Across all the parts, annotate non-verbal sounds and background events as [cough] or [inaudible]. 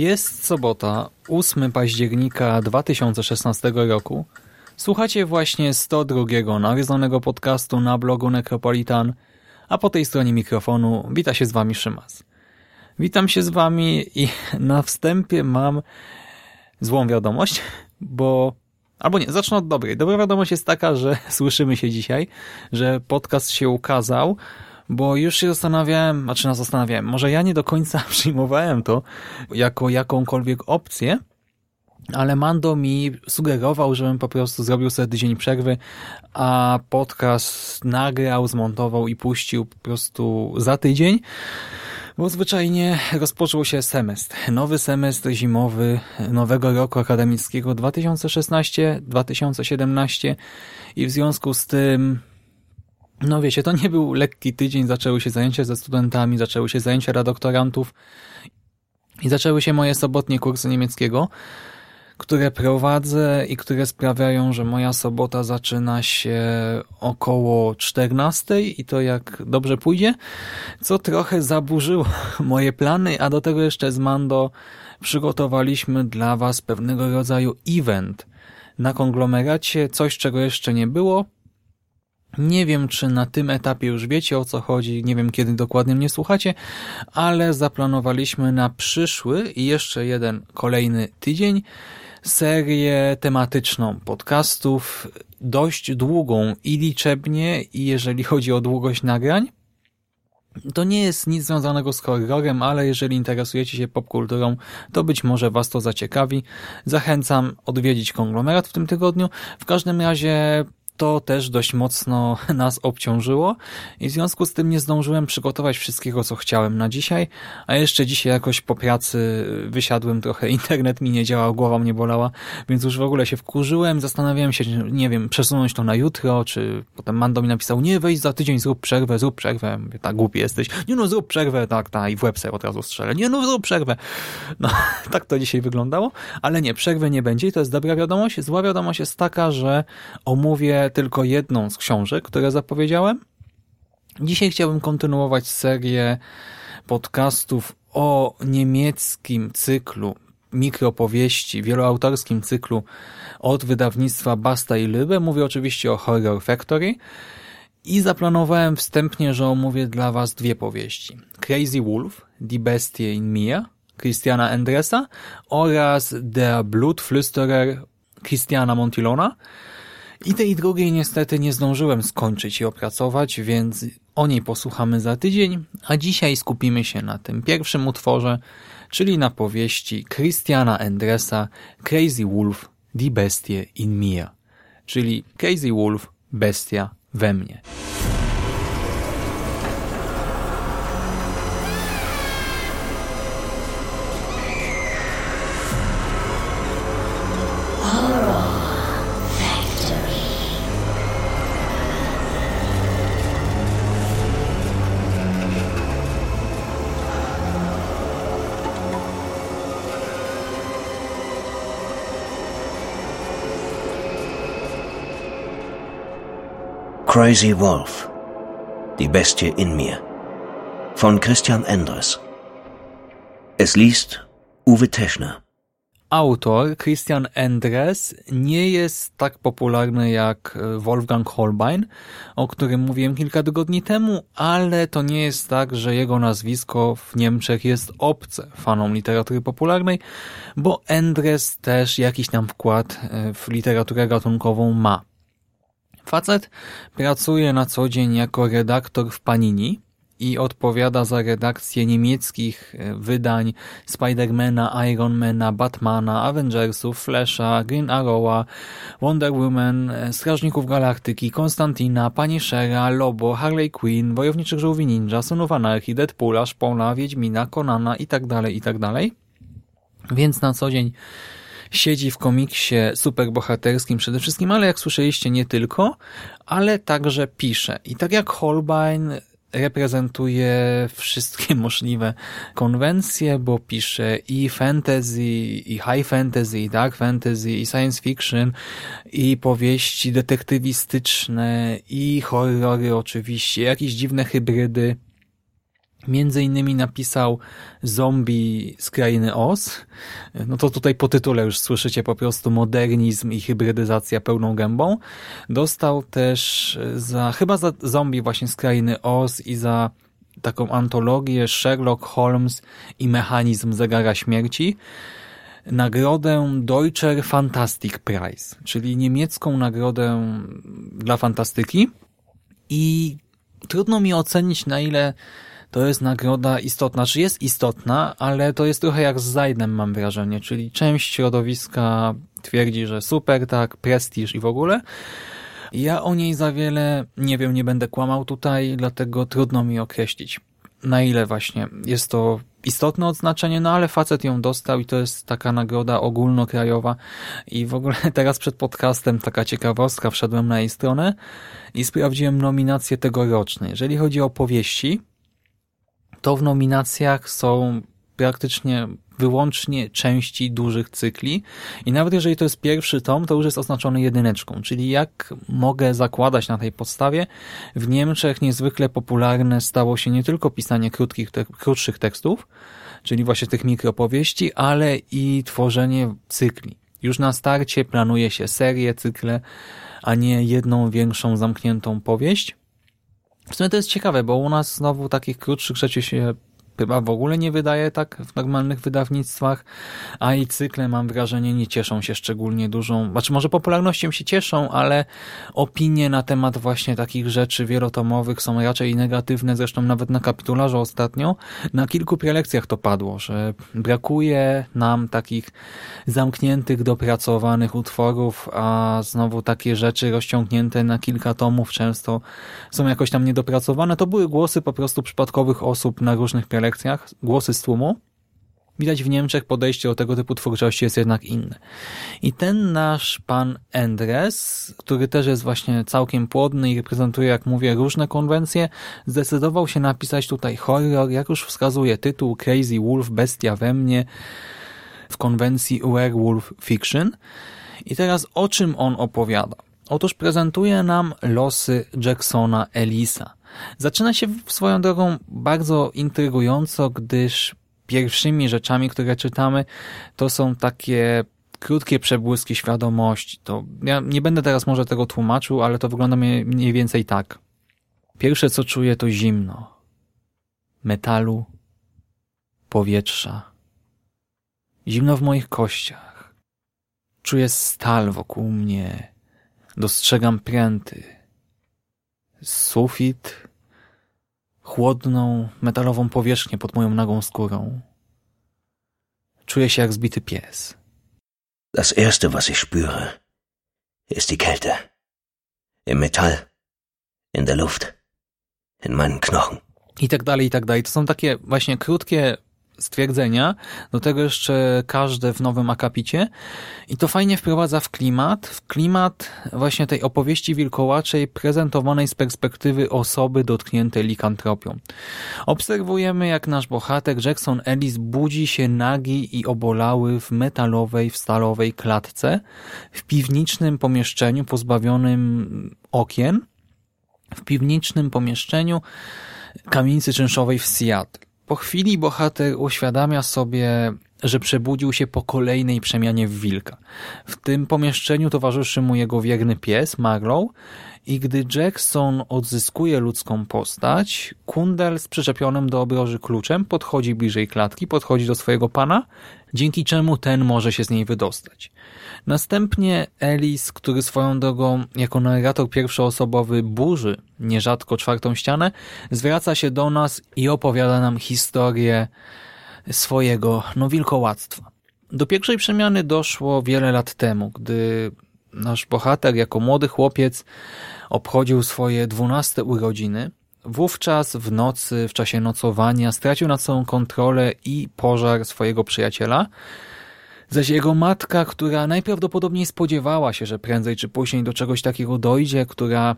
Jest sobota, 8 października 2016 roku. Słuchacie właśnie 102 nawiedzonego podcastu na blogu Necropolitan, a po tej stronie mikrofonu wita się z wami Szymas. Witam się z wami i [laughs] na wstępie mam złą wiadomość, bo... Albo nie, zacznę od dobrej. Dobra wiadomość jest taka, że [laughs] słyszymy się dzisiaj, że podcast się ukazał, bo już się zastanawiałem, znaczy nas zastanawiałem, może ja nie do końca [laughs] przyjmowałem to jako jakąkolwiek opcję, ale Mando mi sugerował, żebym po prostu zrobił sobie tydzień przerwy, a podcast nagrał, zmontował i puścił po prostu za tydzień, bo zwyczajnie rozpoczął się semestr. Nowy semestr zimowy nowego roku akademickiego 2016-2017 i w związku z tym no wiecie, to nie był lekki tydzień, zaczęły się zajęcia ze studentami, zaczęły się zajęcia dla doktorantów i zaczęły się moje sobotnie kursy niemieckiego, które prowadzę i które sprawiają, że moja sobota zaczyna się około 14 i to jak dobrze pójdzie, co trochę zaburzyło [laughs] moje plany, a do tego jeszcze z Mando przygotowaliśmy dla Was pewnego rodzaju event na konglomeracie, coś czego jeszcze nie było, nie wiem, czy na tym etapie już wiecie o co chodzi, nie wiem kiedy dokładnie mnie słuchacie, ale zaplanowaliśmy na przyszły i jeszcze jeden kolejny tydzień serię tematyczną podcastów, dość długą i liczebnie, i jeżeli chodzi o długość nagrań. To nie jest nic związanego z horrorem, ale jeżeli interesujecie się popkulturą, to być może Was to zaciekawi. Zachęcam odwiedzić konglomerat w tym tygodniu. W każdym razie to też dość mocno [laughs] nas obciążyło i w związku z tym nie zdążyłem przygotować wszystkiego, co chciałem na dzisiaj, a jeszcze dzisiaj jakoś po pracy wysiadłem trochę, [laughs] internet mi nie działał, głowa mnie bolała, więc już w ogóle się wkurzyłem, zastanawiałem się, nie wiem, przesunąć to na jutro, czy potem Mando mi napisał, nie, wejdź za tydzień, zrób przerwę, zrób przerwę, mówię, tak głupi jesteś, nie no, zrób przerwę, tak, tak, i w łeb od razu strzelę, nie no, zrób przerwę. No, [laughs] tak to dzisiaj wyglądało, ale nie, przerwy nie będzie i to jest dobra wiadomość. Zła wiadomość jest taka, że omówię tylko jedną z książek, które zapowiedziałem. Dzisiaj chciałbym kontynuować serię podcastów o niemieckim cyklu mikropowieści, wieloautorskim cyklu od wydawnictwa Basta i Lybe. Mówię oczywiście o Horror Factory. I zaplanowałem wstępnie, że omówię dla Was dwie powieści. Crazy Wolf, Die Bestie in Mir, Christiana Endresa oraz Der Blutflüsterer Christiana Montilona, i tej drugiej niestety nie zdążyłem skończyć i opracować, więc o niej posłuchamy za tydzień, a dzisiaj skupimy się na tym pierwszym utworze, czyli na powieści Christiana Endresa Crazy Wolf, Die Bestie in Mir, czyli Crazy Wolf, bestia we mnie. Crazy Wolf. Die Bestie in mir. Von Christian Endres. Es liest Uwe Teschner. autor, Christian Endres, nie jest tak popularny jak Wolfgang Holbein, o którym mówiłem kilka tygodni temu, ale to nie jest tak, że jego nazwisko w Niemczech jest obce fanom literatury popularnej, bo Endres też jakiś tam wkład e, w literaturę gatunkową ma. Facet pracuje na co dzień jako redaktor w Panini, i odpowiada za redakcję niemieckich e, wydań Spidermana, Ironmana, Batmana, Avengersów, Flasha, Green Arrowa, Wonder Woman, e, Strażników Galaktyki, Konstantina, Punishera, Lobo, Harley Quinn, Wojowniczych Żółwi Ninja, Sonów Anarchii, Deadpoola, Szpona, Wiedźmina, Konana itd., tak itd. Tak Więc na co dzień siedzi w komiksie superbohaterskim przede wszystkim, ale jak słyszeliście nie tylko, ale także pisze. I tak jak Holbein reprezentuje wszystkie [laughs] możliwe konwencje, bo pisze i fantasy, i high fantasy, i dark fantasy, i science fiction, i powieści detektywistyczne, i horrory oczywiście, jakieś dziwne hybrydy. Między innymi napisał Zombie z krainy Oz. No to tutaj po tytule już słyszycie po prostu modernizm i hybrydyzacja pełną gębą. Dostał też za, chyba za Zombie właśnie z krainy Oz i za taką antologię Sherlock Holmes i mechanizm zegara śmierci nagrodę Deutscher Fantastic Prize, czyli niemiecką nagrodę dla fantastyki i trudno mi ocenić na ile to jest nagroda istotna. Czy jest istotna, ale to jest trochę jak z Zajdem mam wrażenie, czyli część środowiska twierdzi, że super, tak, prestiż i w ogóle. Ja o niej za wiele nie wiem, nie będę kłamał tutaj, dlatego trudno mi określić, na ile właśnie jest to istotne odznaczenie, no ale facet ją dostał i to jest taka nagroda ogólnokrajowa i w ogóle [laughs] teraz przed podcastem taka ciekawostka, wszedłem na jej stronę i sprawdziłem nominacje tegoroczne. Jeżeli chodzi o powieści, to w nominacjach są praktycznie wyłącznie części dużych cykli i nawet jeżeli to jest pierwszy tom, to już jest oznaczony jedyneczką, czyli jak mogę zakładać na tej podstawie, w Niemczech niezwykle popularne stało się nie tylko pisanie krótkich, te, krótszych tekstów, czyli właśnie tych mikropowieści, ale i tworzenie cykli. Już na starcie planuje się serię, cykle, a nie jedną większą zamkniętą powieść. W sumie to jest ciekawe, bo u nas znowu takich krótszych rzeczy się chyba w ogóle nie wydaje tak w normalnych wydawnictwach, a i cykle mam wrażenie nie cieszą się szczególnie dużą, znaczy może popularnością się cieszą, ale opinie na temat właśnie takich rzeczy wielotomowych są raczej negatywne, zresztą nawet na kapitularzu ostatnio na kilku prelekcjach to padło, że brakuje nam takich zamkniętych, dopracowanych utworów, a znowu takie rzeczy rozciągnięte na kilka tomów często są jakoś tam niedopracowane. To były głosy po prostu przypadkowych osób na różnych prelekcjach lekcjach, głosy z tłumu, widać w Niemczech podejście do tego typu twórczości jest jednak inne. I ten nasz pan Endres, który też jest właśnie całkiem płodny i reprezentuje, jak mówię, różne konwencje, zdecydował się napisać tutaj horror, jak już wskazuje tytuł Crazy Wolf, Bestia we mnie, w konwencji Werewolf Fiction. I teraz o czym on opowiada? Otóż prezentuje nam losy Jacksona Elisa, Zaczyna się swoją drogą bardzo intrygująco, gdyż pierwszymi rzeczami, które czytamy, to są takie krótkie przebłyski świadomości. To ja nie będę teraz może tego tłumaczył, ale to wygląda mniej więcej tak. Pierwsze co czuję to zimno. Metalu, powietrza. Zimno w moich kościach. Czuję stal wokół mnie. Dostrzegam pręty sufit, chłodną, metalową powierzchnię pod moją nagą skórą. Czuję się jak zbity pies. Das erste, was ich spüre, ist die Kälte. Im Metall, in der Luft, in meinen Knochen. I tak dalej, i tak dalej. To są takie właśnie krótkie stwierdzenia, do tego jeszcze każde w nowym akapicie i to fajnie wprowadza w klimat, w klimat właśnie tej opowieści wilkołaczej prezentowanej z perspektywy osoby dotkniętej likantropią. Obserwujemy jak nasz bohater Jackson Ellis budzi się nagi i obolały w metalowej, w stalowej klatce, w piwnicznym pomieszczeniu pozbawionym okien, w piwnicznym pomieszczeniu kamienicy czynszowej w Seattle Po chwili bohater uświadamia sobie, że przebudził się po kolejnej przemianie w wilka. W tym pomieszczeniu towarzyszy mu jego wierny pies, Marlow, i gdy Jackson odzyskuje ludzką postać, Kundel z przyczepionym do obroży kluczem podchodzi bliżej klatki, podchodzi do swojego pana, dzięki czemu ten może się z niej wydostać. Następnie Ellis, który swoją drogą jako narrator pierwszoosobowy burzy nierzadko czwartą ścianę, zwraca się do nas i opowiada nam historię swojego no, wilkołactwa. Do pierwszej przemiany doszło wiele lat temu, gdy nasz bohater jako młody chłopiec obchodził swoje dwunaste urodziny. Wówczas w nocy, w czasie nocowania stracił nad sobą kontrolę i pożar swojego przyjaciela, zaś jego matka, która najprawdopodobniej spodziewała się, że prędzej czy później do czegoś takiego dojdzie, która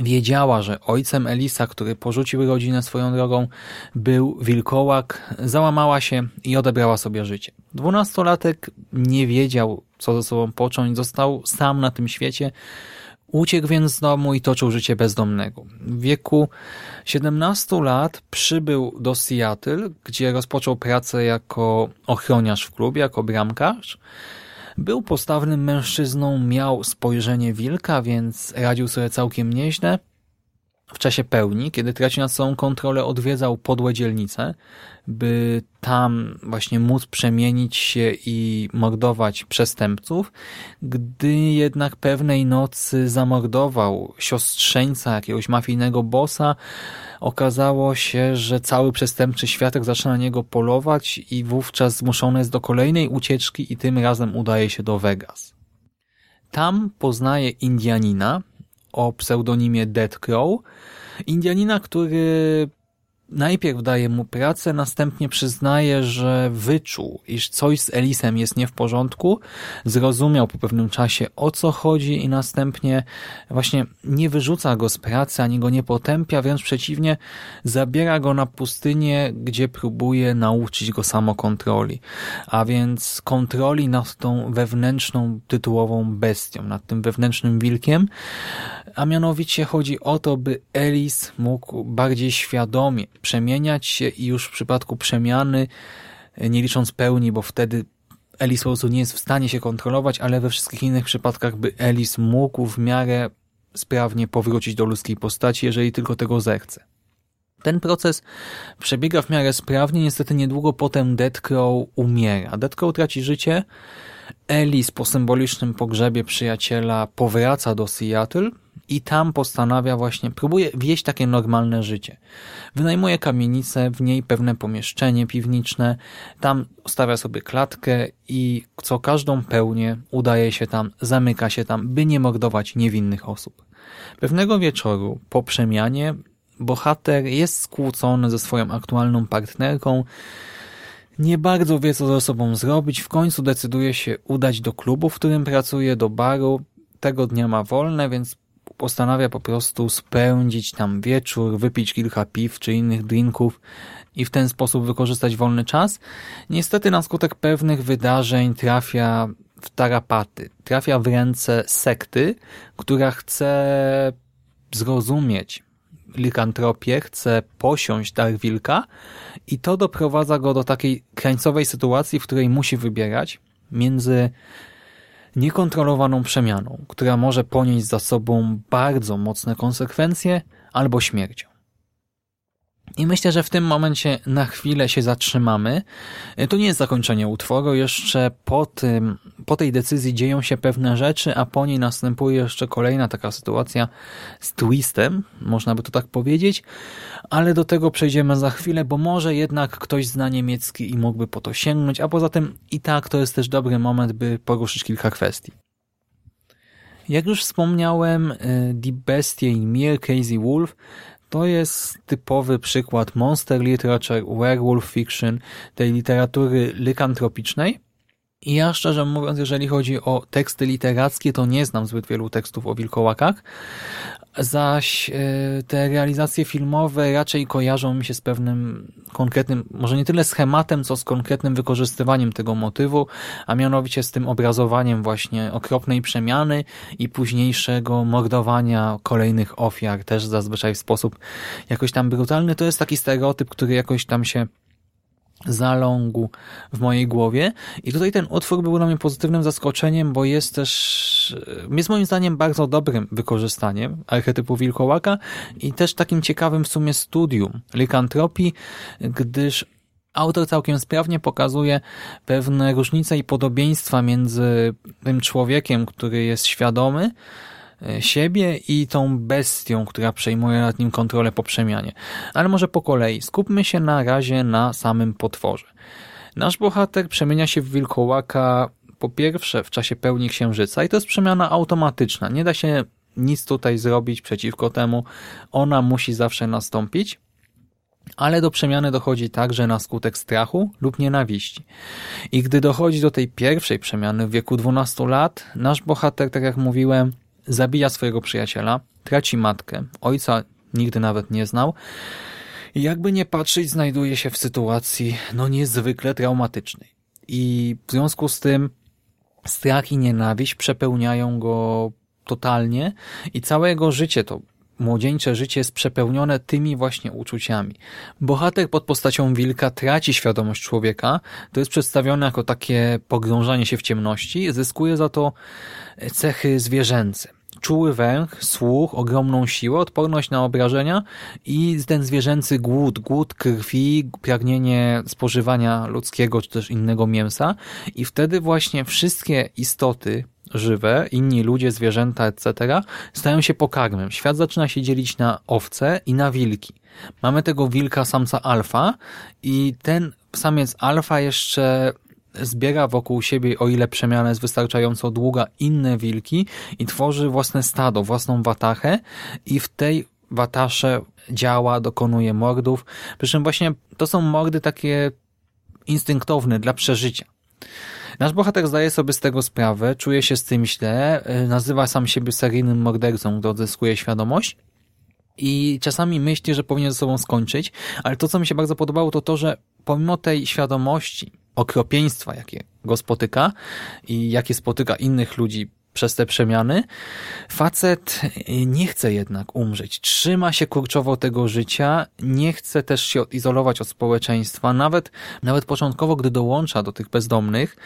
wiedziała, że ojcem Elisa, który porzucił rodzinę swoją drogą, był wilkołak, załamała się i odebrała sobie życie. Dwunastolatek nie wiedział, co ze sobą począć, został sam na tym świecie, Uciekł więc z domu i toczył życie bezdomnego. W wieku 17 lat przybył do Seattle, gdzie rozpoczął pracę jako ochroniarz w klubie, jako bramkarz. Był postawnym mężczyzną, miał spojrzenie wilka, więc radził sobie całkiem nieźle. W czasie pełni, kiedy tracił nad sobą kontrolę, odwiedzał podłe dzielnice, by tam właśnie móc przemienić się i mordować przestępców. Gdy jednak pewnej nocy zamordował siostrzeńca jakiegoś mafijnego bossa, okazało się, że cały przestępczy światek zaczyna na niego polować i wówczas zmuszony jest do kolejnej ucieczki i tym razem udaje się do Vegas. Tam poznaje Indianina o pseudonimie Dead Crow, Indianina, który najpierw daje mu pracę, następnie przyznaje, że wyczuł, iż coś z Elisem jest nie w porządku, zrozumiał po pewnym czasie o co chodzi i następnie właśnie nie wyrzuca go z pracy, ani go nie potępia, wręcz przeciwnie, zabiera go na pustynię, gdzie próbuje nauczyć go samokontroli, a więc kontroli nad tą wewnętrzną tytułową bestią, nad tym wewnętrznym wilkiem, a mianowicie chodzi o to, by Elis mógł bardziej świadomie przemieniać się i już w przypadku przemiany, nie licząc pełni, bo wtedy Elis po prostu nie jest w stanie się kontrolować, ale we wszystkich innych przypadkach by Elis mógł w miarę sprawnie powrócić do ludzkiej postaci, jeżeli tylko tego zechce. Ten proces przebiega w miarę sprawnie, niestety niedługo potem Deathcrow umiera. Deathcrow traci życie, Elis po symbolicznym pogrzebie przyjaciela powraca do Seattle, i tam postanawia właśnie, próbuje wieść takie normalne życie. Wynajmuje kamienicę, w niej pewne pomieszczenie piwniczne, tam stawia sobie klatkę i co każdą pełnię udaje się tam, zamyka się tam, by nie mordować niewinnych osób. Pewnego wieczoru po przemianie bohater jest skłócony ze swoją aktualną partnerką, nie bardzo wie, co ze sobą zrobić. W końcu decyduje się udać do klubu, w którym pracuje, do baru. Tego dnia ma wolne, więc postanawia po prostu spędzić tam wieczór, wypić kilka piw czy innych drinków i w ten sposób wykorzystać wolny czas. Niestety na skutek pewnych wydarzeń trafia w tarapaty. Trafia w ręce sekty, która chce zrozumieć likantropię, chce posiąść dar wilka i to doprowadza go do takiej krańcowej sytuacji, w której musi wybierać między niekontrolowaną przemianą, która może ponieść za sobą bardzo mocne konsekwencje albo śmiercią. I myślę, że w tym momencie na chwilę się zatrzymamy. To nie jest zakończenie utworu, jeszcze po, tym, po tej decyzji dzieją się pewne rzeczy, a po niej następuje jeszcze kolejna taka sytuacja z twistem, można by to tak powiedzieć, ale do tego przejdziemy za chwilę, bo może jednak ktoś zna niemiecki i mógłby po to sięgnąć, a poza tym i tak to jest też dobry moment, by poruszyć kilka kwestii. Jak już wspomniałem, y, Die Bestie in Mir, Crazy Wolf to jest typowy przykład monster literature, werewolf fiction, tej literatury lykantropicznej, ja szczerze mówiąc, jeżeli chodzi o teksty literackie, to nie znam zbyt wielu tekstów o wilkołakach, zaś e, te realizacje filmowe raczej kojarzą mi się z pewnym konkretnym, może nie tyle schematem, co z konkretnym wykorzystywaniem tego motywu, a mianowicie z tym obrazowaniem właśnie okropnej przemiany i późniejszego mordowania kolejnych ofiar, też zazwyczaj w sposób jakoś tam brutalny. To jest taki stereotyp, który jakoś tam się zalągł w mojej głowie. I tutaj ten utwór był dla mnie pozytywnym zaskoczeniem, bo jest też, jest moim zdaniem bardzo dobrym wykorzystaniem archetypu wilkołaka i też takim ciekawym w sumie studium likantropii, gdyż autor całkiem sprawnie pokazuje pewne różnice i podobieństwa między tym człowiekiem, który jest świadomy, E, siebie i tą bestią, która przejmuje nad nim kontrolę po przemianie. Ale może po kolei. Skupmy się na razie na samym potworze. Nasz bohater przemienia się w wilkołaka po pierwsze w czasie pełni księżyca i to jest przemiana automatyczna. Nie da się nic tutaj zrobić przeciwko temu. Ona musi zawsze nastąpić. Ale do przemiany dochodzi także na skutek strachu lub nienawiści. I gdy dochodzi do tej pierwszej przemiany w wieku 12 lat, nasz bohater, tak jak mówiłem, zabija swojego przyjaciela, traci matkę, ojca nigdy nawet nie znał i jakby nie patrzeć znajduje się w sytuacji no niezwykle traumatycznej. I w związku z tym strach i nienawiść przepełniają go totalnie i całe jego życie to młodzieńcze życie jest przepełnione tymi właśnie uczuciami. Bohater pod postacią wilka traci świadomość człowieka, to jest przedstawione jako takie pogrążanie się w ciemności, zyskuje za to cechy zwierzęce. Czuły węch, słuch, ogromną siłę, odporność na obrażenia i ten zwierzęcy głód, głód krwi, pragnienie spożywania ludzkiego czy też innego mięsa i wtedy właśnie wszystkie istoty żywe, inni ludzie, zwierzęta, etc. stają się pokarmem. Świat zaczyna się dzielić na owce i na wilki. Mamy tego wilka samca alfa i ten samiec alfa jeszcze zbiera wokół siebie, o ile przemiana jest wystarczająco długa, inne wilki i tworzy własne stado, własną watachę i w tej watasze działa, dokonuje mordów. Przy czym właśnie to są mordy takie instynktowne dla przeżycia. Nasz bohater zdaje sobie z tego sprawę, czuje się z tym źle, y, nazywa sam siebie seryjnym mordercą, gdy odzyskuje świadomość i czasami myśli, że powinien ze sobą skończyć, ale to, co mi się bardzo podobało, to to, że pomimo tej świadomości, okropieństwa, jakie go spotyka i jakie spotyka innych ludzi przez te przemiany, facet nie chce jednak umrzeć. Trzyma się kurczowo tego życia, nie chce też się odizolować od społeczeństwa. Nawet, nawet początkowo, gdy dołącza do tych bezdomnych,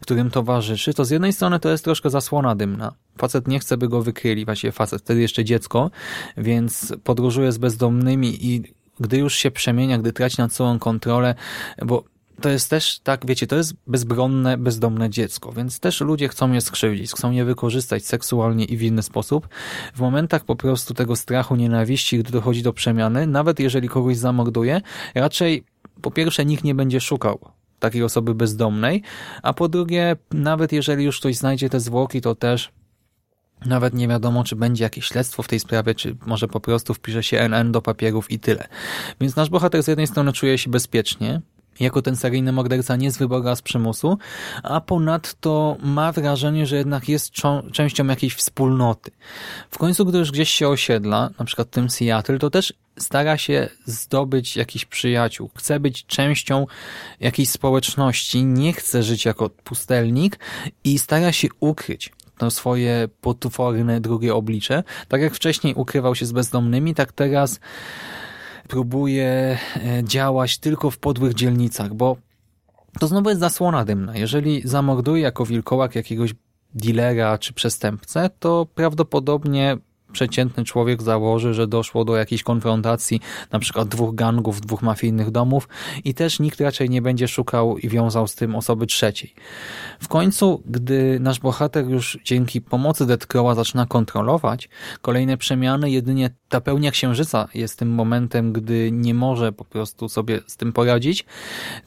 którym towarzyszy, to z jednej strony to jest troszkę zasłona dymna. Facet nie chce, by go wykryli, właściwie facet, wtedy jeszcze dziecko, więc podróżuje z bezdomnymi i gdy już się przemienia, gdy traci nad sobą kontrolę, bo to jest też, tak, wiecie, to jest bezbronne, bezdomne dziecko, więc też ludzie chcą je skrzywdzić, chcą je wykorzystać seksualnie i w inny sposób. W momentach po prostu tego strachu, nienawiści, gdy dochodzi do przemiany, nawet jeżeli kogoś zamorduje, raczej po pierwsze nikt nie będzie szukał takiej osoby bezdomnej, a po drugie, nawet jeżeli już ktoś znajdzie te zwłoki, to też nawet nie wiadomo, czy będzie jakieś śledztwo w tej sprawie, czy może po prostu wpisze się NN do papierów i tyle. Więc nasz bohater z jednej strony czuje się bezpiecznie, jako ten seryjny morderca nie z wyboru, z przymusu, a ponadto ma wrażenie, że jednak jest częścią jakiejś wspólnoty. W końcu, gdy już gdzieś się osiedla, na przykład w tym Seattle, to też stara się zdobyć jakiś przyjaciół. Chce być częścią jakiejś społeczności, nie chce żyć jako pustelnik i stara się ukryć to swoje potworne drugie oblicze. Tak jak wcześniej ukrywał się z bezdomnymi, tak teraz próbuje e, działać tylko w podłych dzielnicach, bo to znowu jest zasłona dymna. Jeżeli zamorduje jako wilkołak jakiegoś dealera czy przestępcę, to prawdopodobnie przeciętny człowiek założy, że doszło do jakiejś konfrontacji na przykład dwóch gangów, dwóch mafijnych domów i też nikt raczej nie będzie szukał i wiązał z tym osoby trzeciej. W końcu, gdy nasz bohater już dzięki pomocy Deathcrowa zaczyna kontrolować kolejne przemiany, jedynie ta pełnia księżyca jest tym momentem, gdy nie może po prostu sobie z tym poradzić,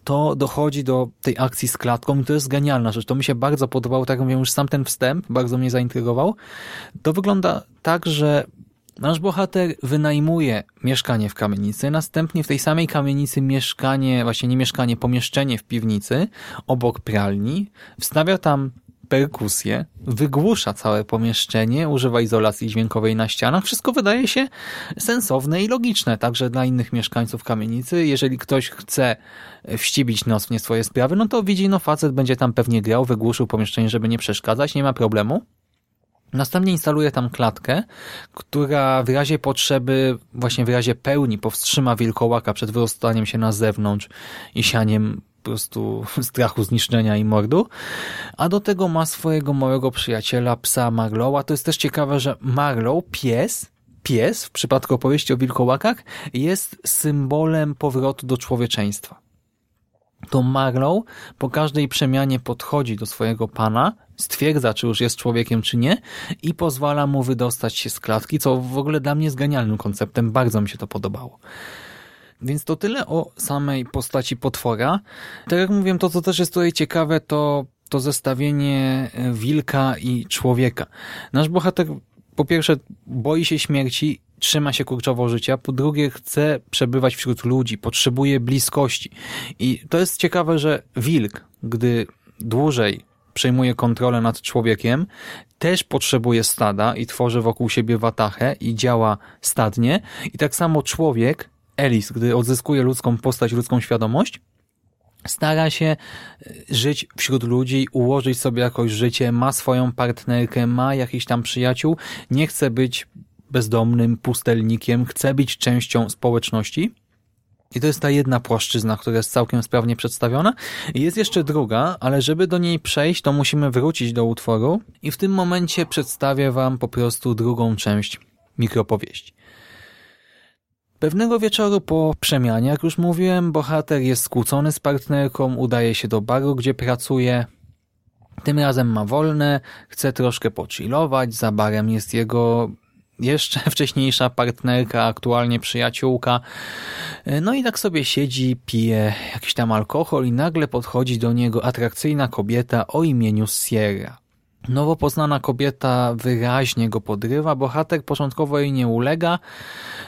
to dochodzi do tej akcji z klatką i to jest genialna rzecz. To mi się bardzo podobało, tak jak mówię, już sam ten wstęp bardzo mnie zaintrygował. To wygląda tak, że Nasz bohater wynajmuje mieszkanie w kamienicy, następnie w tej samej kamienicy mieszkanie, właśnie nie mieszkanie, pomieszczenie w piwnicy obok pralni, wstawia tam perkusję, wygłusza całe pomieszczenie, używa izolacji dźwiękowej na ścianach. Wszystko wydaje się sensowne i logiczne, także dla innych mieszkańców kamienicy. Jeżeli ktoś chce wścibić nos w nie swoje sprawy, no to widzi, no facet będzie tam pewnie grał, wygłuszył pomieszczenie, żeby nie przeszkadzać, nie ma problemu. Następnie instaluje tam klatkę, która w razie potrzeby, właśnie w razie pełni powstrzyma wilkołaka przed wyrostaniem się na zewnątrz i sianiem po prostu [laughs] strachu, zniszczenia i mordu. A do tego ma swojego małego przyjaciela, psa Marlowa. To jest też ciekawe, że Marlow, pies, pies w przypadku opowieści o wilkołakach jest symbolem powrotu do człowieczeństwa. To Marlow po każdej przemianie podchodzi do swojego pana, stwierdza, czy już jest człowiekiem, czy nie i pozwala mu wydostać się z klatki, co w ogóle dla mnie jest genialnym konceptem. Bardzo mi się to podobało. Więc to tyle o samej postaci potwora. Tak jak mówiłem, to co też jest tutaj ciekawe, to to zestawienie wilka i człowieka. Nasz bohater po pierwsze boi się śmierci, trzyma się kurczowo życia, po drugie chce przebywać wśród ludzi, potrzebuje bliskości. I to jest ciekawe, że wilk, gdy dłużej przejmuje kontrolę nad człowiekiem, też potrzebuje stada i tworzy wokół siebie watachę i działa stadnie. I tak samo człowiek Elis, gdy odzyskuje ludzką postać, ludzką świadomość, stara się e, żyć wśród ludzi, ułożyć sobie jakoś życie, ma swoją partnerkę, ma jakiś tam przyjaciół, nie chce być bezdomnym pustelnikiem, chce być częścią społeczności. I to jest ta jedna płaszczyzna, która jest całkiem sprawnie przedstawiona. Jest jeszcze druga, ale żeby do niej przejść, to musimy wrócić do utworu i w tym momencie przedstawię Wam po prostu drugą część mikropowieści. Pewnego wieczoru po przemianie, jak już mówiłem, bohater jest skłócony z partnerką, udaje się do baru, gdzie pracuje. Tym razem ma wolne, chce troszkę pochillować, za barem jest jego jeszcze [laughs] wcześniejsza partnerka, aktualnie przyjaciółka. No i tak sobie siedzi, pije jakiś tam alkohol i nagle podchodzi do niego atrakcyjna kobieta o imieniu Sierra. Nowo poznana kobieta wyraźnie go podrywa, bohater początkowo jej nie ulega.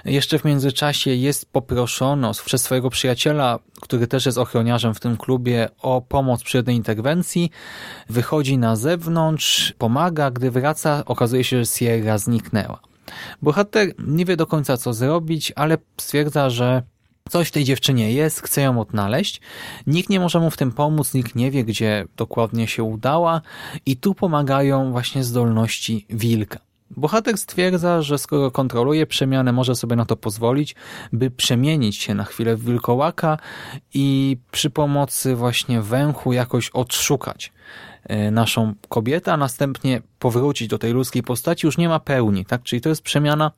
Jeszcze w międzyczasie jest poproszony przez swojego przyjaciela, który też jest ochroniarzem w tym klubie, o pomoc przy jednej interwencji. Wychodzi na zewnątrz, pomaga, gdy wraca, okazuje się, że Sierra zniknęła. Bohater nie wie do końca co zrobić, ale stwierdza, że Coś w tej dziewczynie jest, chce ją odnaleźć. Nikt nie może mu w tym pomóc, nikt nie wie, gdzie dokładnie się udała i tu pomagają właśnie zdolności wilka. Bohater stwierdza, że skoro kontroluje przemianę, może sobie na to pozwolić, by przemienić się na chwilę w wilkołaka i przy pomocy właśnie węchu jakoś odszukać naszą kobietę, a następnie powrócić do tej ludzkiej postaci. Już nie ma pełni, tak? Czyli to jest przemiana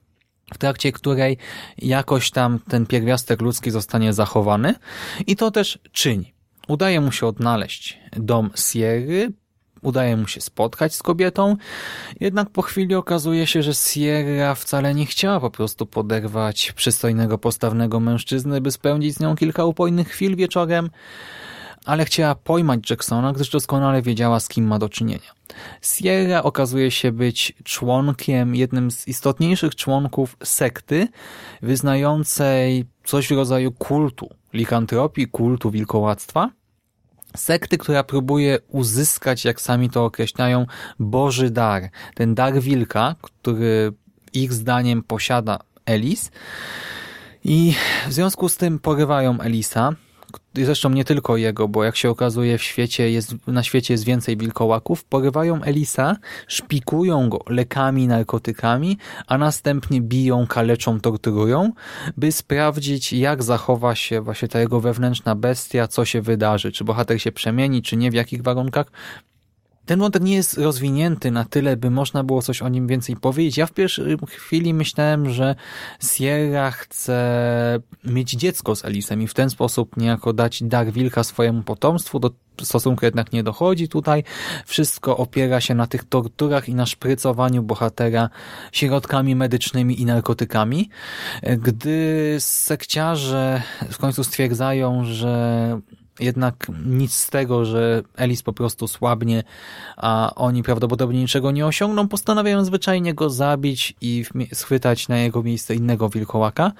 w trakcie której jakoś tam ten pierwiastek ludzki zostanie zachowany i to też czyni. Udaje mu się odnaleźć dom Sierry, udaje mu się spotkać z kobietą, jednak po chwili okazuje się, że Sierra wcale nie chciała po prostu poderwać przystojnego, postawnego mężczyzny, by spędzić z nią kilka upojnych chwil wieczorem, ale chciała pojmać Jacksona, gdyż doskonale wiedziała, z kim ma do czynienia. Sierra okazuje się być członkiem, jednym z istotniejszych członków sekty wyznającej coś w rodzaju kultu, likantropii, kultu wilkołactwa. Sekty, która próbuje uzyskać, jak sami to określają, Boży dar. Ten dar wilka, który ich zdaniem posiada Elis. I w związku z tym porywają Elisa, zresztą nie tylko jego, bo jak się okazuje w świecie jest, na świecie jest więcej wilkołaków, porywają Elisa, szpikują go lekami, narkotykami, a następnie biją, kaleczą, torturują, by sprawdzić jak zachowa się właśnie ta jego wewnętrzna bestia, co się wydarzy, czy bohater się przemieni, czy nie, w jakich warunkach. Ten wątek nie jest rozwinięty na tyle, by można było coś o nim więcej powiedzieć. Ja w pierwszej chwili myślałem, że Sierra chce mieć dziecko z Elisem i w ten sposób niejako dać dar wilka swojemu potomstwu. Do stosunku jednak nie dochodzi tutaj. Wszystko opiera się na tych torturach i na szprycowaniu bohatera środkami medycznymi i narkotykami. Gdy sekciarze w końcu stwierdzają, że jednak nic z tego, że Elis po prostu słabnie, a oni prawdopodobnie niczego nie osiągną, postanawiają zwyczajnie go zabić i schwytać na jego miejsce innego wilkołaka.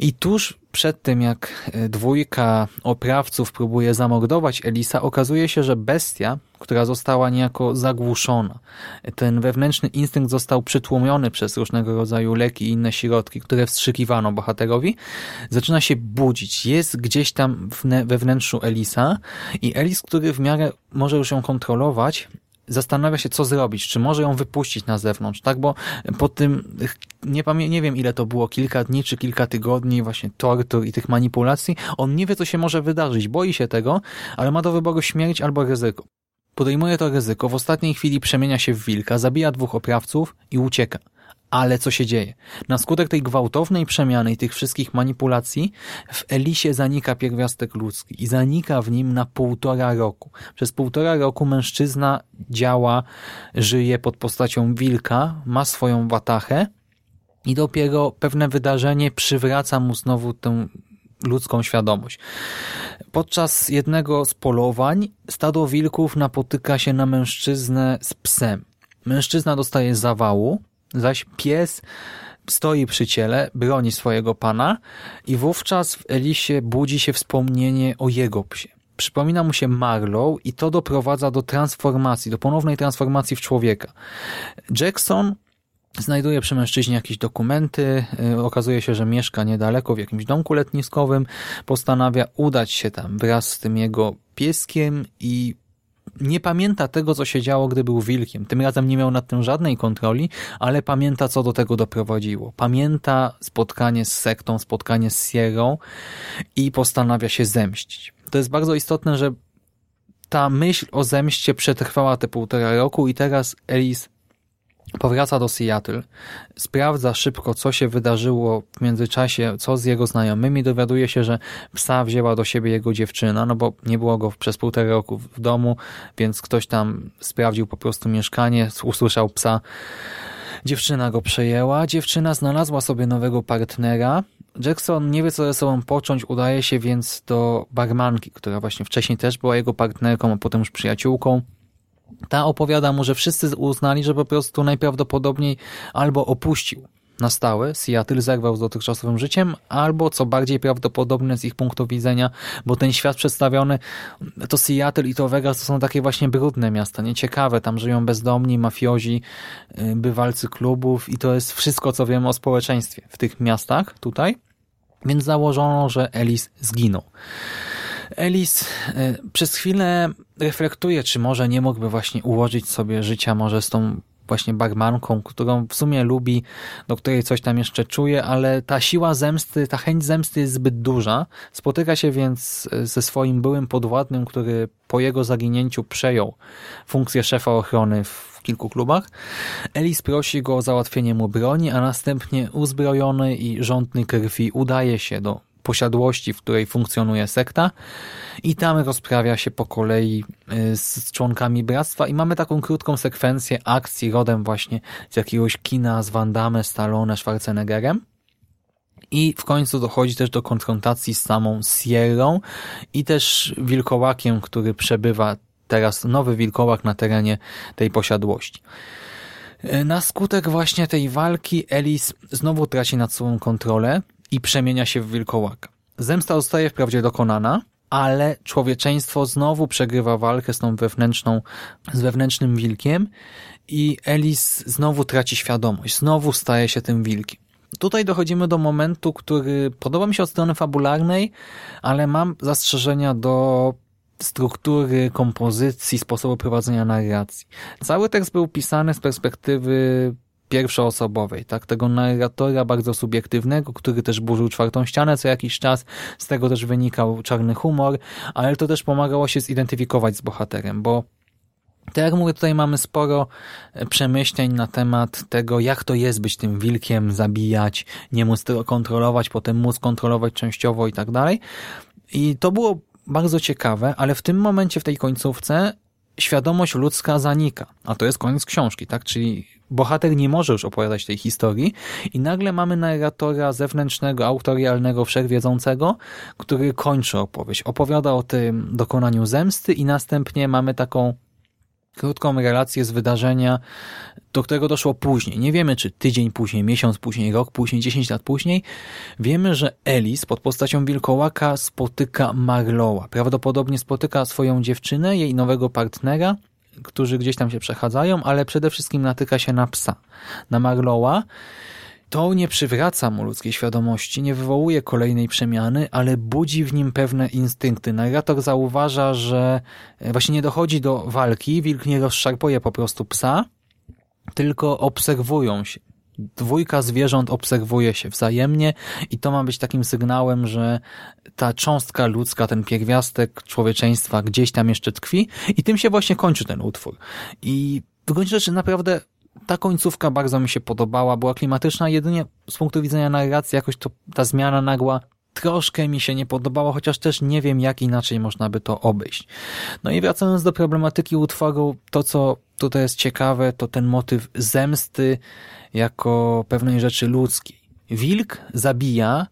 I tuż przed tym, jak e, dwójka oprawców próbuje zamordować Elisa, okazuje się, że bestia, która została niejako zagłuszona, ten wewnętrzny instynkt został przytłumiony przez różnego rodzaju leki i inne środki, które wstrzykiwano bohaterowi, zaczyna się budzić. Jest gdzieś tam we wnętrzu Elisa i Elis, który w miarę może już ją kontrolować, zastanawia się, co zrobić, czy może ją wypuścić na zewnątrz, tak, bo po tym, nie, pamię nie wiem ile to było, kilka dni czy kilka tygodni właśnie tortur i tych manipulacji, on nie wie, co się może wydarzyć, boi się tego, ale ma do wyboru śmierć albo ryzyko. Podejmuje to ryzyko, w ostatniej chwili przemienia się w wilka, zabija dwóch oprawców i ucieka. Ale co się dzieje? Na skutek tej gwałtownej przemiany i tych wszystkich manipulacji w Elisie zanika pierwiastek ludzki i zanika w nim na półtora roku. Przez półtora roku mężczyzna działa, żyje pod postacią wilka, ma swoją watachę i dopiero pewne wydarzenie przywraca mu znowu tę ludzką świadomość. Podczas jednego z polowań stado wilków napotyka się na mężczyznę z psem. Mężczyzna dostaje zawału, zaś pies stoi przy ciele, broni swojego pana i wówczas w Elisie budzi się wspomnienie o jego psie. Przypomina mu się Marlow i to doprowadza do transformacji, do ponownej transformacji w człowieka. Jackson Znajduje przy mężczyźnie jakieś dokumenty, y, okazuje się, że mieszka niedaleko w jakimś domku letniskowym, postanawia udać się tam wraz z tym jego pieskiem i nie pamięta tego, co się działo, gdy był wilkiem. Tym razem nie miał nad tym żadnej kontroli, ale pamięta, co do tego doprowadziło. Pamięta spotkanie z sektą, spotkanie z Sierą i postanawia się zemścić. To jest bardzo istotne, że ta myśl o zemście przetrwała te półtora roku i teraz Elis Powraca do Seattle, sprawdza szybko, co się wydarzyło w międzyczasie, co z jego znajomymi. Dowiaduje się, że psa wzięła do siebie jego dziewczyna, no bo nie było go przez półtora roku w domu, więc ktoś tam sprawdził po prostu mieszkanie, usłyszał psa. Dziewczyna go przejęła, dziewczyna znalazła sobie nowego partnera. Jackson nie wie, co ze sobą począć, udaje się więc do barmanki, która właśnie wcześniej też była jego partnerką, a potem już przyjaciółką. Ta opowiada mu, że wszyscy uznali, że po prostu najprawdopodobniej albo opuścił na stałe Seattle, zerwał z dotychczasowym życiem, albo co bardziej prawdopodobne z ich punktu widzenia, bo ten świat przedstawiony, to Seattle i to Vegas to są takie właśnie brudne miasta, nieciekawe, tam żyją bezdomni, mafiozi, y, bywalcy klubów i to jest wszystko, co wiemy o społeczeństwie w tych miastach tutaj, więc założono, że Ellis zginął. Elis e, przez chwilę reflektuje, czy może nie mógłby właśnie ułożyć sobie życia może z tą właśnie barmanką, którą w sumie lubi, do której coś tam jeszcze czuje, ale ta siła zemsty, ta chęć zemsty jest zbyt duża. Spotyka się więc e, ze swoim byłym podwładnym, który po jego zaginięciu przejął funkcję szefa ochrony w kilku klubach. Elis prosi go o załatwienie mu broni, a następnie uzbrojony i rządny krwi udaje się do posiadłości, w której funkcjonuje sekta i tam rozprawia się po kolei y, z członkami bractwa i mamy taką krótką sekwencję akcji rodem właśnie z jakiegoś kina z Van Damme, Stallone, Schwarzeneggerem. I w końcu dochodzi też do konfrontacji z samą Sierrą i też wilkołakiem, który przebywa teraz, nowy wilkołak na terenie tej posiadłości. Y, na skutek właśnie tej walki Elis znowu traci nad sobą kontrolę i przemienia się w wilkołaka. Zemsta zostaje wprawdzie dokonana, ale człowieczeństwo znowu przegrywa walkę z tą wewnętrzną, z wewnętrznym wilkiem i Elis znowu traci świadomość, znowu staje się tym wilkiem. Tutaj dochodzimy do momentu, który podoba mi się od strony fabularnej, ale mam zastrzeżenia do struktury, kompozycji, sposobu prowadzenia narracji. Cały tekst był pisany z perspektywy pierwszoosobowej, tak, tego narratora bardzo subiektywnego, który też burzył czwartą ścianę co jakiś czas, z tego też wynikał czarny humor, ale to też pomagało się zidentyfikować z bohaterem, bo tak jak mówię, tutaj mamy sporo e, przemyśleń na temat tego, jak to jest być tym wilkiem, zabijać, nie móc tego kontrolować, potem móc kontrolować częściowo i tak dalej. I to było bardzo ciekawe, ale w tym momencie, w tej końcówce, świadomość ludzka zanika. A to jest koniec książki, tak? Czyli bohater nie może już opowiadać tej historii i nagle mamy narratora zewnętrznego, autorialnego, wszechwiedzącego, który kończy opowieść. Opowiada o tym dokonaniu zemsty i następnie mamy taką krótką relację z wydarzenia, do którego doszło później. Nie wiemy, czy tydzień później, miesiąc później, rok później, dziesięć lat później. Wiemy, że Elis pod postacią wilkołaka spotyka Marlowa. Prawdopodobnie spotyka swoją dziewczynę, jej nowego partnera, którzy gdzieś tam się przechadzają, ale przede wszystkim natyka się na psa, na Marlowa. To nie przywraca mu ludzkiej świadomości, nie wywołuje kolejnej przemiany, ale budzi w nim pewne instynkty. Narrator zauważa, że właśnie nie dochodzi do walki, wilk nie rozszarpuje po prostu psa, tylko obserwują się. Dwójka zwierząt obserwuje się wzajemnie i to ma być takim sygnałem, że ta cząstka ludzka, ten pierwiastek człowieczeństwa gdzieś tam jeszcze tkwi i tym się właśnie kończy ten utwór. I w gruncie rzeczy naprawdę ta końcówka bardzo mi się podobała, była klimatyczna, jedynie z punktu widzenia narracji jakoś to ta zmiana nagła troszkę mi się nie podobała, chociaż też nie wiem, jak inaczej można by to obejść. No i wracając do problematyki utworu, to co tutaj jest ciekawe, to ten motyw zemsty jako pewnej rzeczy ludzkiej. Wilk zabija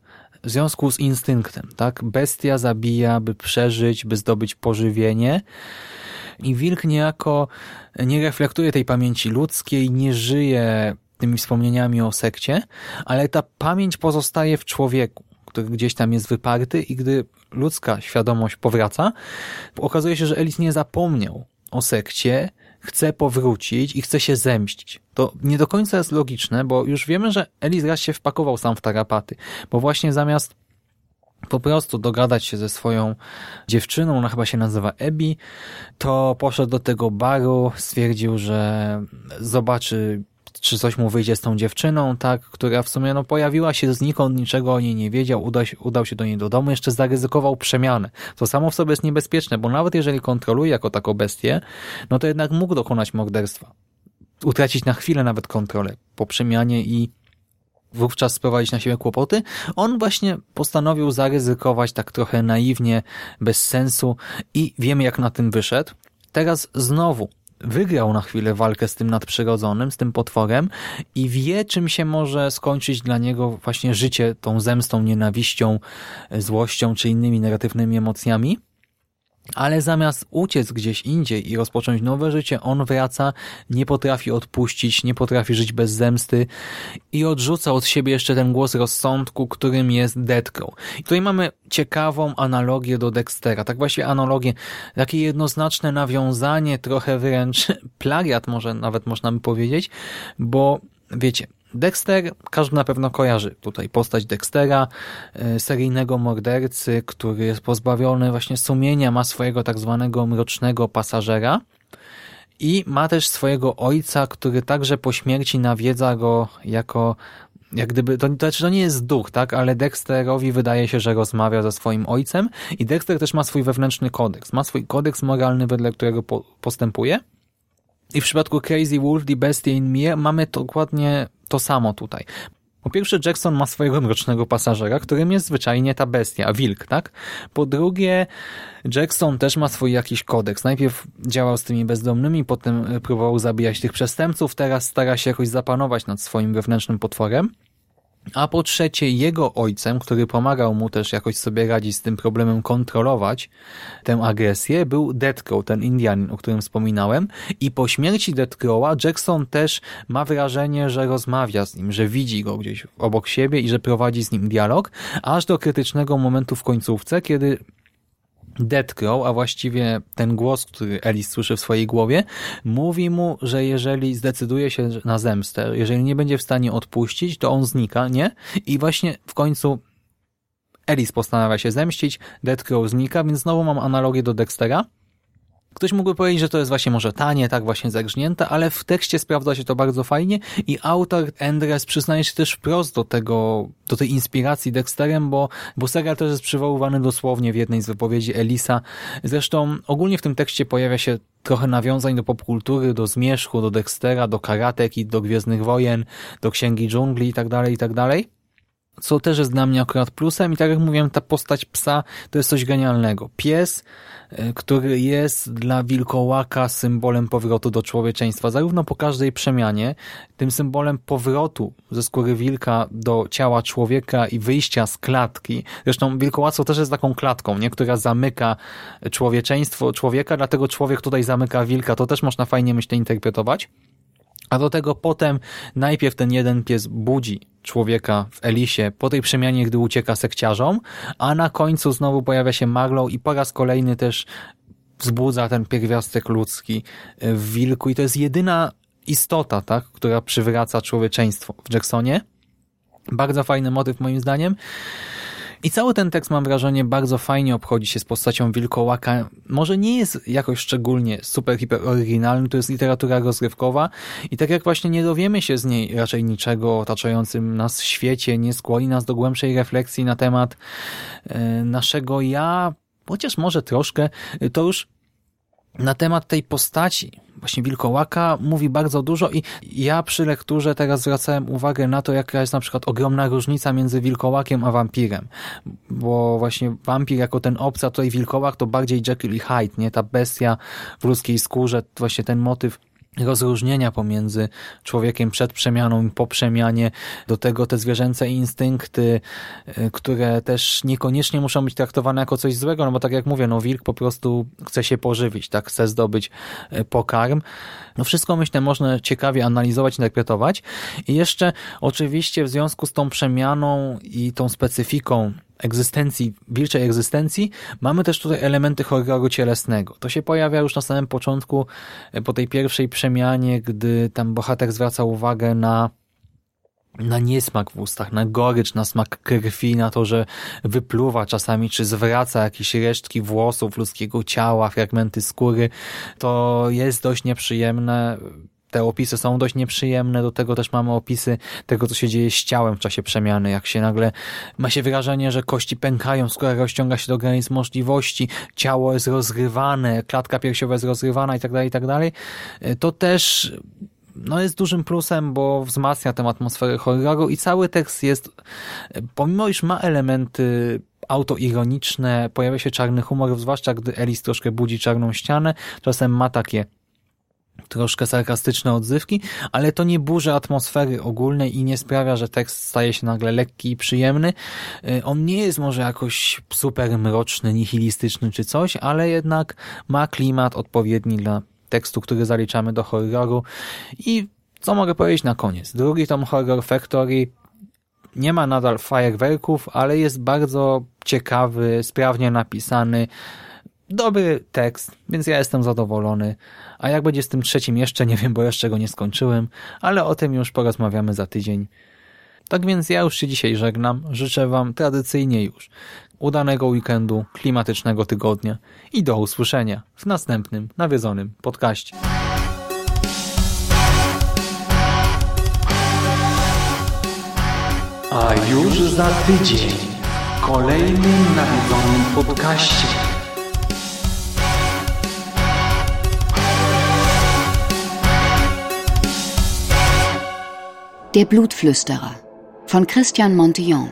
w związku z instynktem, tak? Bestia zabija, by przeżyć, by zdobyć pożywienie, i wilk niejako nie reflektuje tej pamięci ludzkiej, nie żyje tymi wspomnieniami o sekcie, ale ta pamięć pozostaje w człowieku, który gdzieś tam jest wyparty i gdy ludzka świadomość powraca, okazuje się, że Elis nie zapomniał o sekcie, chce powrócić i chce się zemścić. To nie do końca jest logiczne, bo już wiemy, że Elis raz się wpakował sam w tarapaty, bo właśnie zamiast po prostu dogadać się ze swoją dziewczyną, ona chyba się nazywa Ebi, to poszedł do tego baru, stwierdził, że zobaczy czy coś mu wyjdzie z tą dziewczyną, tak, która w sumie no, pojawiła się znikąd, niczego o niej nie wiedział, udał się, udał się do niej do domu, jeszcze zaryzykował przemianę. To samo w sobie jest niebezpieczne, bo nawet jeżeli kontroluje jako taką bestię, no to jednak mógł dokonać morderstwa. Utracić na chwilę nawet kontrolę po przemianie i wówczas sprowadzić na siebie kłopoty, on właśnie postanowił zaryzykować tak trochę naiwnie, bez sensu i wiemy jak na tym wyszedł. Teraz znowu wygrał na chwilę walkę z tym nadprzyrodzonym, z tym potworem i wie, czym się może skończyć dla niego właśnie życie tą zemstą, nienawiścią, złością czy innymi negatywnymi emocjami ale zamiast uciec gdzieś indziej i rozpocząć nowe życie, on wraca, nie potrafi odpuścić, nie potrafi żyć bez zemsty i odrzuca od siebie jeszcze ten głos rozsądku, którym jest Deathcrow. I tutaj mamy ciekawą analogię do Dextera, tak właśnie analogię, takie jednoznaczne nawiązanie, trochę wręcz [laughs] plagiat może nawet można by powiedzieć, bo wiecie, Dexter, każdy na pewno kojarzy tutaj postać Dextera, e, seryjnego mordercy, który jest pozbawiony właśnie sumienia, ma swojego tak zwanego mrocznego pasażera i ma też swojego ojca, który także po śmierci nawiedza go jako jak gdyby, to, to, znaczy to nie jest duch, tak, ale Dexterowi wydaje się, że rozmawia ze swoim ojcem i Dexter też ma swój wewnętrzny kodeks, ma swój kodeks moralny, wedle którego po, postępuje. I w przypadku Crazy Wolf, The Bestie in Me mamy dokładnie to samo tutaj. Po pierwsze, Jackson ma swojego mrocznego pasażera, którym jest zwyczajnie ta bestia, wilk, tak? Po drugie, Jackson też ma swój jakiś kodeks. Najpierw działał z tymi bezdomnymi, potem próbował zabijać tych przestępców, teraz stara się jakoś zapanować nad swoim wewnętrznym potworem. A po trzecie, jego ojcem, który pomagał mu też jakoś sobie radzić z tym problemem, kontrolować tę agresję, był Deathcrow, ten Indianin, o którym wspominałem. I po śmierci Deathcrowa Jackson też ma wrażenie, że rozmawia z nim, że widzi go gdzieś obok siebie i że prowadzi z nim dialog, aż do krytycznego momentu w końcówce, kiedy Deathcrow, a właściwie ten głos, który Alice słyszy w swojej głowie, mówi mu, że jeżeli zdecyduje się na zemstę, jeżeli nie będzie w stanie odpuścić, to on znika, nie? I właśnie w końcu Alice postanawia się zemścić, Deathcrow znika, więc znowu mam analogię do Dextera, Ktoś mógłby powiedzieć, że to jest właśnie może tanie, tak właśnie zagrznięte, ale w tekście sprawdza się to bardzo fajnie i autor Endres przyznaje się też wprost do tego, do tej inspiracji Dexterem, bo, bo serial też jest przywoływany dosłownie w jednej z wypowiedzi Elisa. Zresztą ogólnie w tym tekście pojawia się trochę nawiązań do popkultury, do Zmierzchu, do Dextera, do Karateki, do Gwiezdnych Wojen, do Księgi Dżungli itd., tak itd. Co też jest dla mnie akurat plusem i tak jak mówiłem, ta postać psa to jest coś genialnego. Pies, e, który jest dla wilkołaka symbolem powrotu do człowieczeństwa, zarówno po każdej przemianie, tym symbolem powrotu ze skóry wilka do ciała człowieka i wyjścia z klatki. Zresztą wilkołactwo też jest taką klatką, nie? która zamyka człowieczeństwo człowieka, dlatego człowiek tutaj zamyka wilka. To też można fajnie, myślę, interpretować. A do tego potem najpierw ten jeden pies budzi człowieka w Elisie po tej przemianie, gdy ucieka sekciarzom, a na końcu znowu pojawia się Marlow i po raz kolejny też wzbudza ten pierwiastek ludzki w wilku i to jest jedyna istota, tak, która przywraca człowieczeństwo w Jacksonie. Bardzo fajny motyw moim zdaniem. I cały ten tekst, mam wrażenie, bardzo fajnie obchodzi się z postacią wilkołaka. Może nie jest jakoś szczególnie super, hiper oryginalny, to jest literatura rozrywkowa i tak jak właśnie nie dowiemy się z niej raczej niczego otaczającym nas świecie, nie skłoni nas do głębszej refleksji na temat e, naszego ja, chociaż może troszkę, to już na temat tej postaci, właśnie Wilkołaka, mówi bardzo dużo i ja przy lekturze teraz zwracałem uwagę na to, jaka jest na przykład ogromna różnica między Wilkołakiem a wampirem, bo właśnie wampir jako ten obca, tutaj Wilkołak to bardziej Jekyll i Hyde, nie? Ta bestia w ludzkiej skórze, właśnie ten motyw rozróżnienia pomiędzy człowiekiem przed przemianą i po przemianie, do tego te zwierzęce instynkty, y, które też niekoniecznie muszą być traktowane jako coś złego, no bo tak jak mówię, no wilk po prostu chce się pożywić, tak, chce zdobyć y, pokarm. No wszystko myślę można ciekawie analizować, interpretować i jeszcze oczywiście w związku z tą przemianą i tą specyfiką egzystencji, wilczej egzystencji, mamy też tutaj elementy horroru cielesnego. To się pojawia już na samym początku, e, po tej pierwszej przemianie, gdy tam bohater zwraca uwagę na na niesmak w ustach, na gorycz, na smak krwi, na to, że wypluwa czasami, czy zwraca jakieś resztki włosów ludzkiego ciała, fragmenty skóry, to jest dość nieprzyjemne te opisy są dość nieprzyjemne, do tego też mamy opisy tego, co się dzieje z ciałem w czasie przemiany, jak się nagle ma się wrażenie, że kości pękają, skóra rozciąga się do granic możliwości, ciało jest rozrywane, klatka piersiowa jest rozrywana i tak dalej, i tak dalej. To też no jest dużym plusem, bo wzmacnia tę atmosferę horroru i cały tekst jest, pomimo iż ma elementy autoironiczne, pojawia się czarny humor, zwłaszcza gdy Elis troszkę budzi czarną ścianę, czasem ma takie troszkę sarkastyczne odzywki, ale to nie burzy atmosfery ogólnej i nie sprawia, że tekst staje się nagle lekki i przyjemny. Y, on nie jest może jakoś super mroczny, nihilistyczny czy coś, ale jednak ma klimat odpowiedni dla tekstu, który zaliczamy do horroru i co mogę powiedzieć na koniec? Drugi tom Horror Factory nie ma nadal fajerwerków, ale jest bardzo ciekawy, sprawnie napisany, dobry tekst, więc ja jestem zadowolony. A jak będzie z tym trzecim jeszcze nie wiem, bo jeszcze go nie skończyłem, ale o tym już porozmawiamy za tydzień. Tak więc ja już się dzisiaj żegnam. Życzę Wam tradycyjnie już udanego weekendu, klimatycznego tygodnia i do usłyszenia w następnym nawiedzonym podcaście. A już za tydzień w kolejnym nawiedzonym podcaście. Der Blutflüsterer von Christian Montillon